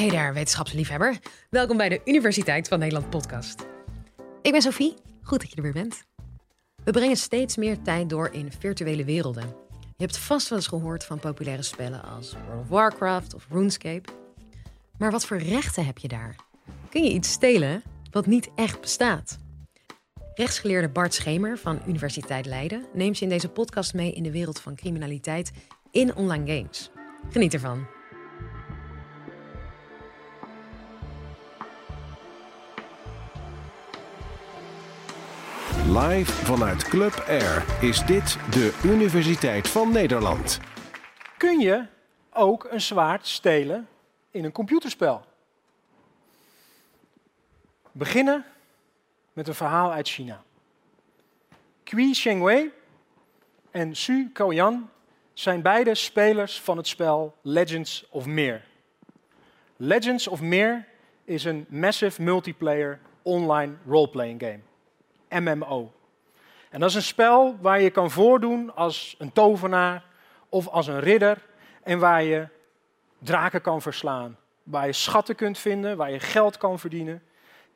Hey daar, wetenschapsliefhebber. Welkom bij de Universiteit van Nederland podcast. Ik ben Sophie, goed dat je er weer bent. We brengen steeds meer tijd door in virtuele werelden. Je hebt vast wel eens gehoord van populaire spellen als World of Warcraft of RuneScape. Maar wat voor rechten heb je daar? Kun je iets stelen wat niet echt bestaat? Rechtsgeleerde Bart Schemer van Universiteit Leiden neemt je in deze podcast mee in de wereld van criminaliteit in online games. Geniet ervan. Live vanuit Club Air is dit de Universiteit van Nederland. Kun je ook een zwaard stelen in een computerspel? Beginnen met een verhaal uit China. Qi Shengwei en Su Kaoyan zijn beide spelers van het spel Legends of Mir. Legends of Mir is een massive multiplayer online roleplaying game. MMO. En dat is een spel waar je kan voordoen als een tovenaar of als een ridder en waar je draken kan verslaan, waar je schatten kunt vinden, waar je geld kan verdienen.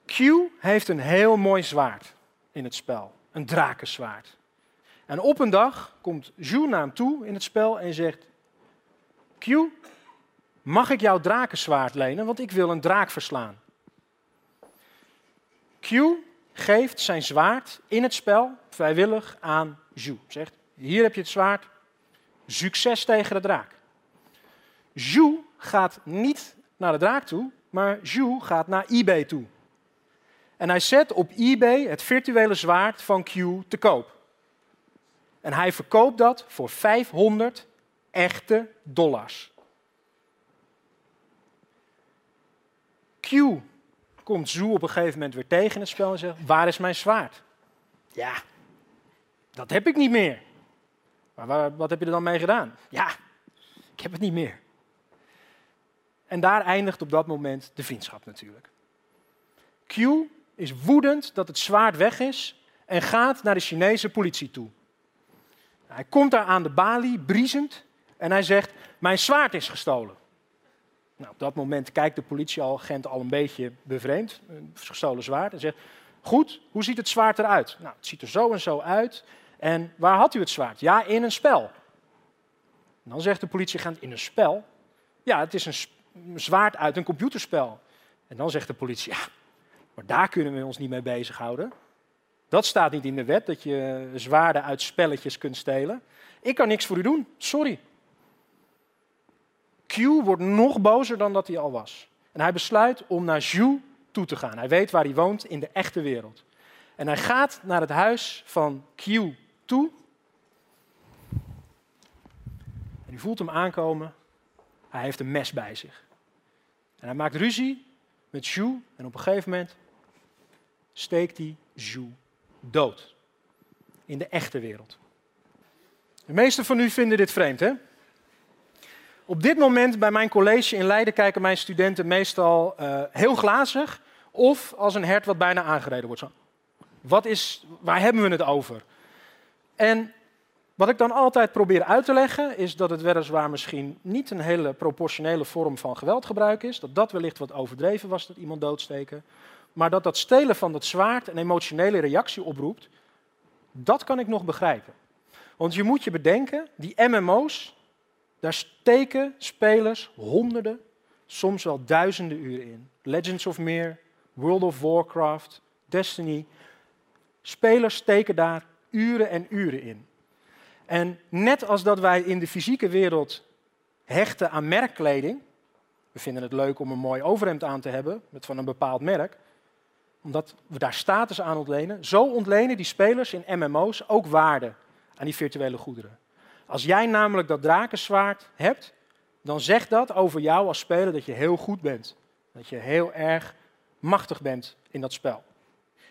Q heeft een heel mooi zwaard in het spel, een drakenzwaard. En op een dag komt Zhu naar hem toe in het spel en zegt: Q, mag ik jouw drakenzwaard lenen, want ik wil een draak verslaan. Q geeft zijn zwaard in het spel vrijwillig aan Zhu. Zegt, hier heb je het zwaard, succes tegen de draak. Zhu gaat niet naar de draak toe, maar Zhu gaat naar eBay toe. En hij zet op eBay het virtuele zwaard van Q te koop. En hij verkoopt dat voor 500 echte dollars. Q komt Zhu op een gegeven moment weer tegen het spel en zegt: Waar is mijn zwaard? Ja, dat heb ik niet meer. Maar wat heb je er dan mee gedaan? Ja, ik heb het niet meer. En daar eindigt op dat moment de vriendschap natuurlijk. Q is woedend dat het zwaard weg is en gaat naar de Chinese politie toe. Hij komt daar aan de balie, briesend, en hij zegt: Mijn zwaard is gestolen. Nou, op dat moment kijkt de politieagent al een beetje bevreemd, een gestolen zwaard, en zegt: Goed, hoe ziet het zwaard eruit? Nou, het ziet er zo en zo uit. En waar had u het zwaard? Ja, in een spel. Dan zegt de politieagent: In een spel? Ja, het is een zwaard uit een computerspel. En dan zegt de politie: Ja, maar daar kunnen we ons niet mee bezighouden. Dat staat niet in de wet, dat je zwaarden uit spelletjes kunt stelen. Ik kan niks voor u doen, sorry. Q wordt nog bozer dan dat hij al was. En hij besluit om naar Zhu toe te gaan. Hij weet waar hij woont in de echte wereld. En hij gaat naar het huis van Q toe. En hij voelt hem aankomen. Hij heeft een mes bij zich. En hij maakt ruzie met Zhu. En op een gegeven moment steekt hij Zhu dood. In de echte wereld. De meesten van u vinden dit vreemd, hè? Op dit moment bij mijn college in Leiden kijken mijn studenten meestal uh, heel glazig of als een hert wat bijna aangereden wordt. Zo. Wat is, waar hebben we het over? En wat ik dan altijd probeer uit te leggen is dat het weliswaar misschien niet een hele proportionele vorm van geweldgebruik is. Dat dat wellicht wat overdreven was, dat iemand doodsteken. Maar dat dat stelen van dat zwaard een emotionele reactie oproept, dat kan ik nog begrijpen. Want je moet je bedenken, die MMO's, daar steken spelers honderden, soms wel duizenden uren in. Legends of Meer, World of Warcraft, Destiny. Spelers steken daar uren en uren in. En net als dat wij in de fysieke wereld hechten aan merkkleding, we vinden het leuk om een mooi overhemd aan te hebben met van een bepaald merk, omdat we daar status aan ontlenen, zo ontlenen die spelers in MMO's ook waarde aan die virtuele goederen. Als jij namelijk dat drakenzwaard hebt, dan zegt dat over jou als speler dat je heel goed bent. Dat je heel erg machtig bent in dat spel.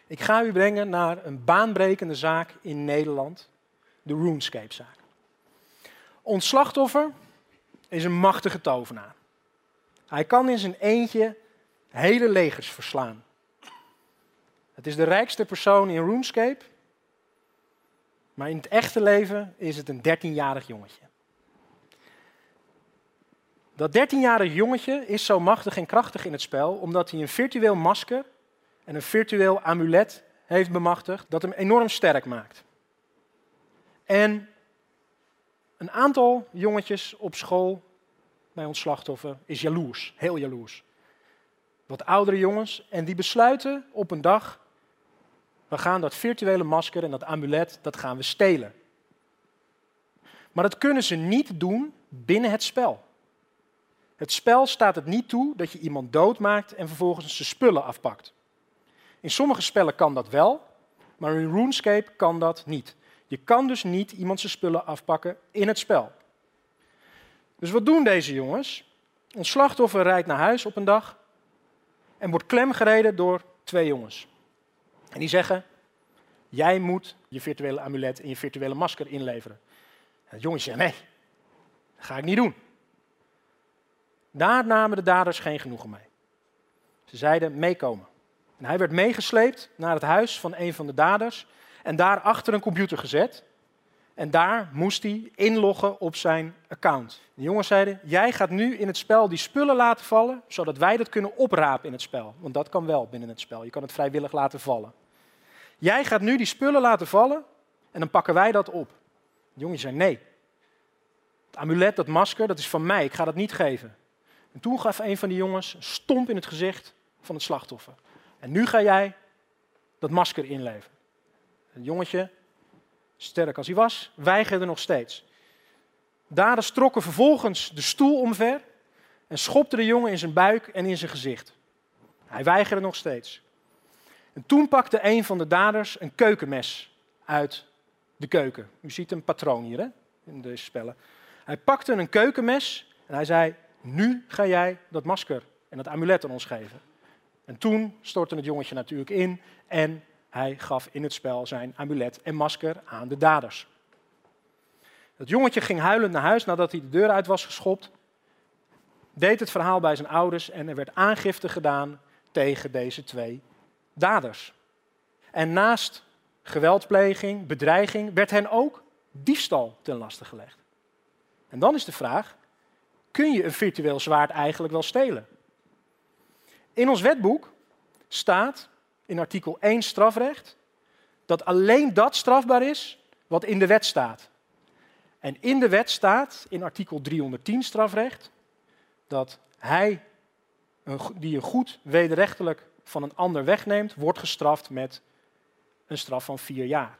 Ik ga u brengen naar een baanbrekende zaak in Nederland, de RuneScape-zaak. Ons slachtoffer is een machtige tovenaar. Hij kan in zijn eentje hele legers verslaan. Het is de rijkste persoon in RuneScape maar in het echte leven is het een 13-jarig jongetje. Dat 13-jarige jongetje is zo machtig en krachtig in het spel omdat hij een virtueel masker en een virtueel amulet heeft bemachtigd dat hem enorm sterk maakt. En een aantal jongetjes op school bij ons slachtoffer is jaloers, heel jaloers. Wat oudere jongens en die besluiten op een dag, we gaan dat virtuele masker en dat amulet, dat gaan we stelen. Maar dat kunnen ze niet doen binnen het spel. Het spel staat het niet toe dat je iemand doodmaakt en vervolgens zijn spullen afpakt. In sommige spellen kan dat wel, maar in RuneScape kan dat niet. Je kan dus niet iemand zijn spullen afpakken in het spel. Dus wat doen deze jongens? Ons slachtoffer rijdt naar huis op een dag en wordt klemgereden door twee jongens. En die zeggen: Jij moet je virtuele amulet en je virtuele masker inleveren. En het jongetje zegt: Nee, dat ga ik niet doen. Daar namen de daders geen genoegen mee. Ze zeiden: Meekomen. En hij werd meegesleept naar het huis van een van de daders en daar achter een computer gezet. En daar moest hij inloggen op zijn account. De jongens zeiden: Jij gaat nu in het spel die spullen laten vallen, zodat wij dat kunnen oprapen in het spel. Want dat kan wel binnen het spel. Je kan het vrijwillig laten vallen. Jij gaat nu die spullen laten vallen en dan pakken wij dat op. De jongen zei: Nee. Het amulet, dat masker, dat is van mij. Ik ga dat niet geven. En toen gaf een van die jongens een stomp in het gezicht van het slachtoffer. En nu ga jij dat masker inleveren. Het jongetje, sterk als hij was, weigerde nog steeds. Daders trokken vervolgens de stoel omver en schopte de jongen in zijn buik en in zijn gezicht. Hij weigerde nog steeds. En toen pakte een van de daders een keukenmes uit de keuken. U ziet een patroon hier hè, in deze spellen. Hij pakte een keukenmes en hij zei: Nu ga jij dat masker en dat amulet aan ons geven. En toen stortte het jongetje natuurlijk in en hij gaf in het spel zijn amulet en masker aan de daders. Het jongetje ging huilend naar huis nadat hij de deur uit was geschopt, deed het verhaal bij zijn ouders en er werd aangifte gedaan tegen deze twee daders. En naast geweldpleging, bedreiging, werd hen ook diefstal ten laste gelegd. En dan is de vraag, kun je een virtueel zwaard eigenlijk wel stelen? In ons wetboek staat in artikel 1 strafrecht dat alleen dat strafbaar is wat in de wet staat. En in de wet staat, in artikel 310 strafrecht, dat hij die een goed wederrechtelijk van een ander wegneemt, wordt gestraft met een straf van vier jaar.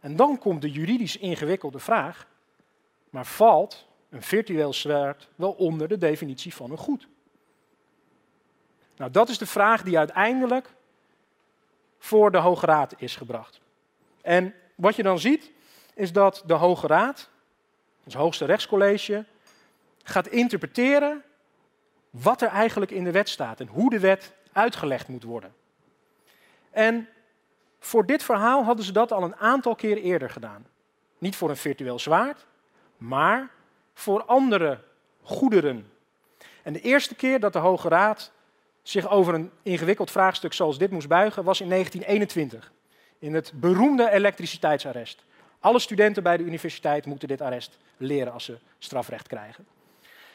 En dan komt de juridisch ingewikkelde vraag, maar valt een virtueel zwaard wel onder de definitie van een goed? Nou, dat is de vraag die uiteindelijk voor de Hoge Raad is gebracht. En wat je dan ziet, is dat de Hoge Raad, ons hoogste rechtscollege, gaat interpreteren wat er eigenlijk in de wet staat en hoe de wet uitgelegd moet worden. En voor dit verhaal hadden ze dat al een aantal keer eerder gedaan. Niet voor een virtueel zwaard, maar voor andere goederen. En de eerste keer dat de Hoge Raad zich over een ingewikkeld vraagstuk zoals dit moest buigen, was in 1921. In het beroemde elektriciteitsarrest. Alle studenten bij de universiteit moeten dit arrest leren als ze strafrecht krijgen.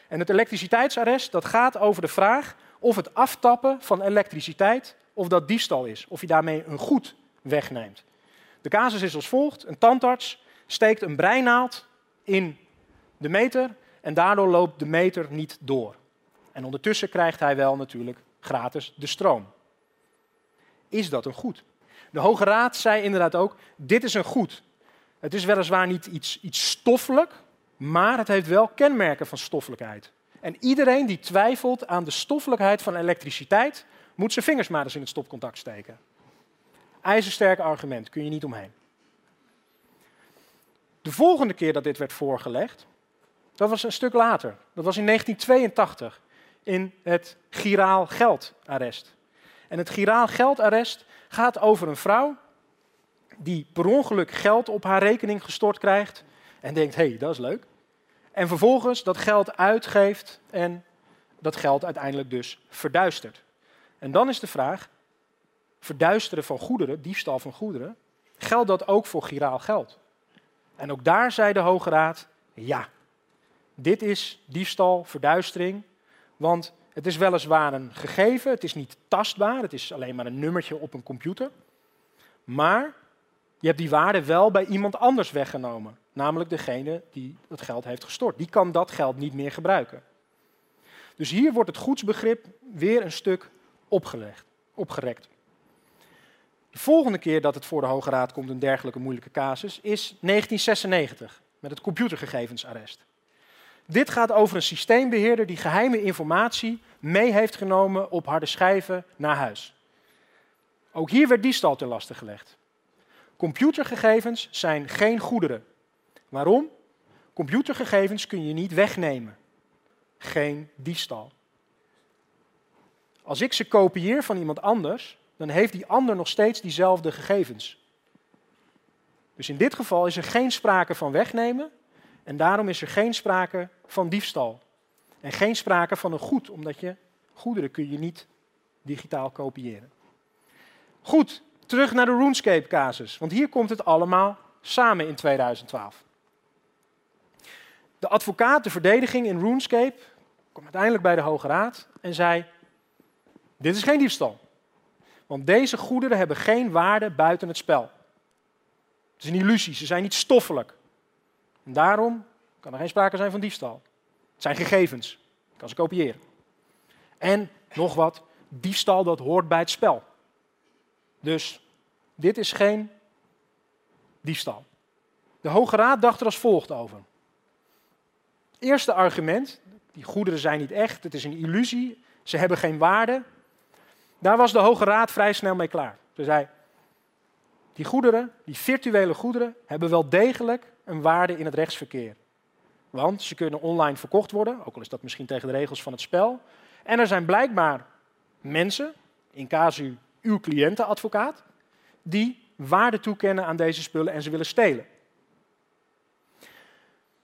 En het elektriciteitsarrest dat gaat over de vraag of het aftappen van elektriciteit of dat diefstal is, of je daarmee een goed wegneemt. De casus is als volgt: een tandarts steekt een breinaald in de meter en daardoor loopt de meter niet door. En ondertussen krijgt hij wel natuurlijk gratis de stroom. Is dat een goed? De Hoge Raad zei inderdaad ook, dit is een goed. Het is weliswaar niet iets, iets stoffelijk, maar het heeft wel kenmerken van stoffelijkheid. En iedereen die twijfelt aan de stoffelijkheid van elektriciteit, moet zijn vingers maar eens in het stopcontact steken. IJzersterk argument, kun je niet omheen. De volgende keer dat dit werd voorgelegd, dat was een stuk later. Dat was in 1982 in het giraal geldarrest. En het giraal geldarrest gaat over een vrouw die per ongeluk geld op haar rekening gestort krijgt en denkt, hé, hey, dat is leuk. En vervolgens dat geld uitgeeft en dat geld uiteindelijk dus verduistert. En dan is de vraag, verduisteren van goederen, diefstal van goederen, geldt dat ook voor giraal geld? En ook daar zei de Hoge Raad, ja, dit is diefstal, verduistering. Want het is weliswaar een gegeven, het is niet tastbaar, het is alleen maar een nummertje op een computer. Maar je hebt die waarde wel bij iemand anders weggenomen, namelijk degene die het geld heeft gestort. Die kan dat geld niet meer gebruiken. Dus hier wordt het goedsbegrip weer een stuk opgelegd, opgerekt. De volgende keer dat het voor de Hoge Raad komt, een dergelijke moeilijke casus, is 1996 met het computergegevensarrest. Dit gaat over een systeembeheerder die geheime informatie mee heeft genomen op harde schijven naar huis. Ook hier werd diefstal ten laste gelegd. Computergegevens zijn geen goederen. Waarom? Computergegevens kun je niet wegnemen. Geen diefstal. Als ik ze kopieer van iemand anders, dan heeft die ander nog steeds diezelfde gegevens. Dus in dit geval is er geen sprake van wegnemen en daarom is er geen sprake van diefstal. En geen sprake van een goed, omdat je goederen kun je niet digitaal kopiëren. Goed, terug naar de RuneScape-casus, want hier komt het allemaal samen in 2012. De advocaat, de verdediging in RuneScape, kwam uiteindelijk bij de Hoge Raad en zei: Dit is geen diefstal. Want deze goederen hebben geen waarde buiten het spel. Het is een illusie, ze zijn niet stoffelijk. En daarom kan er geen sprake zijn van diefstal. Het zijn gegevens, ik kan ze kopiëren. En nog wat, diefstal dat hoort bij het spel. Dus dit is geen diefstal. De Hoge Raad dacht er als volgt over. Eerste argument, die goederen zijn niet echt, het is een illusie, ze hebben geen waarde. Daar was de Hoge Raad vrij snel mee klaar. Ze zei, die goederen, die virtuele goederen, hebben wel degelijk een waarde in het rechtsverkeer. Want ze kunnen online verkocht worden, ook al is dat misschien tegen de regels van het spel. En er zijn blijkbaar mensen, in casu uw cliëntenadvocaat, die waarde toekennen aan deze spullen en ze willen stelen.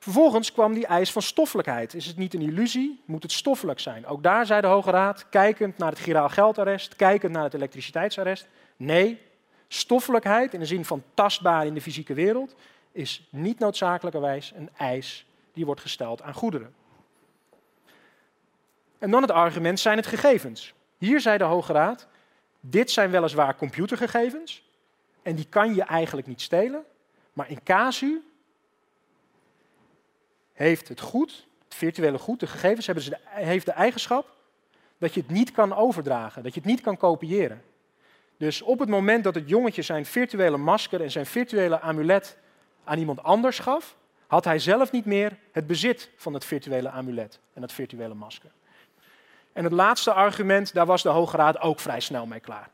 Vervolgens kwam die eis van stoffelijkheid. Is het niet een illusie? Moet het stoffelijk zijn? Ook daar zei de Hoge Raad, kijkend naar het giraal geldarrest, kijkend naar het elektriciteitsarrest. Nee, stoffelijkheid in de zin van tastbaar in de fysieke wereld is niet noodzakelijkerwijs een eis die wordt gesteld aan goederen. En dan het argument zijn het gegevens. Hier zei de Hoge Raad, dit zijn weliswaar computergegevens en die kan je eigenlijk niet stelen, maar in casu heeft het goed, het virtuele goed, de gegevens hebben ze heeft de eigenschap dat je het niet kan overdragen, dat je het niet kan kopiëren. Dus op het moment dat het jongetje zijn virtuele masker en zijn virtuele amulet aan iemand anders gaf, had hij zelf niet meer het bezit van het virtuele amulet en het virtuele masker. En het laatste argument, daar was de Hoge Raad ook vrij snel mee klaar.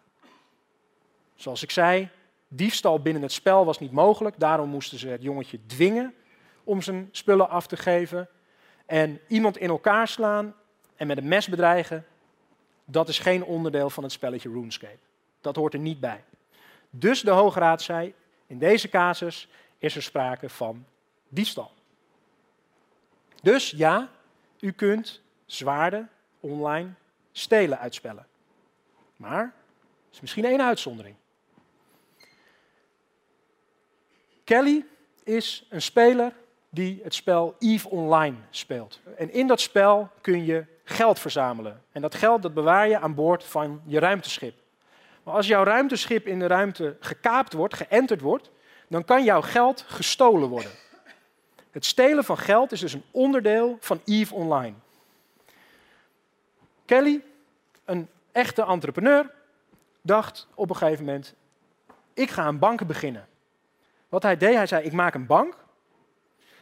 Zoals ik zei, diefstal binnen het spel was niet mogelijk, daarom moesten ze het jongetje dwingen om zijn spullen af te geven. En iemand in elkaar slaan en met een mes bedreigen, dat is geen onderdeel van het spelletje RuneScape. Dat hoort er niet bij. Dus de Hoge Raad zei, in deze casus is er sprake van diefstal. Dus ja, u kunt zwaarden online stelen uitspellen. Maar is misschien één uitzondering. Kelly is een speler die het spel EVE Online speelt. En in dat spel kun je geld verzamelen. En dat geld dat bewaar je aan boord van je ruimteschip. Maar als jouw ruimteschip in de ruimte gekaapt wordt, geënterd wordt, dan kan jouw geld gestolen worden. Het stelen van geld is dus een onderdeel van EVE Online. Kelly, een echte entrepreneur, dacht op een gegeven moment: ik ga een bank beginnen. Wat hij deed, hij zei: ik maak een bank.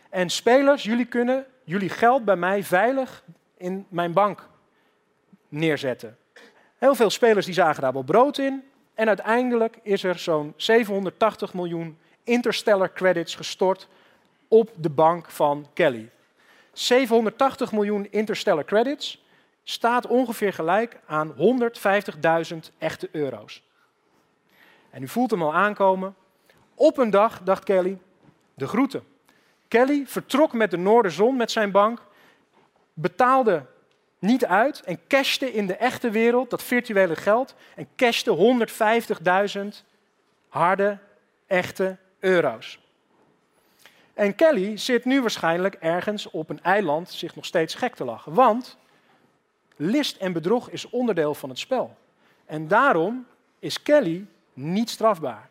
En spelers, jullie kunnen jullie geld bij mij veilig in mijn bank neerzetten. Heel veel spelers die zagen daar wel brood in. En uiteindelijk is er zo'n 780 miljoen interstellar credits gestort op de bank van Kelly. 780 miljoen interstellar credits staat ongeveer gelijk aan 150.000 echte euro's. En u voelt hem al aankomen. Op een dag dacht Kelly, de groeten. Kelly vertrok met de Noorderzon met zijn bank, betaalde niet uit en cashte in de echte wereld dat virtuele geld en cashte 150.000 harde, echte euro's. En Kelly zit nu waarschijnlijk ergens op een eiland zich nog steeds gek te lachen. Want list en bedrog is onderdeel van het spel. En daarom is Kelly niet strafbaar.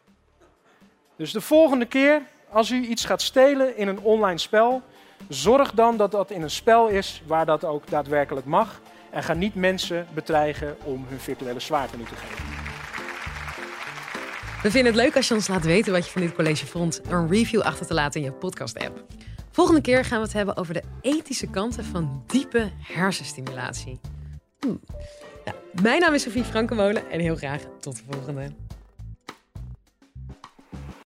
Dus de volgende keer als u iets gaat stelen in een online spel, zorg dan dat dat in een spel is waar dat ook daadwerkelijk mag. En ga niet mensen bedreigen om hun virtuele zwaard aan te geven. We vinden het leuk als je ons laat weten wat je van dit college vond een review achter te laten in je podcast-app. Volgende keer gaan we het hebben over de ethische kanten van diepe hersenstimulatie. Nou, mijn naam is Sofie Frankenmolen en heel graag tot de volgende.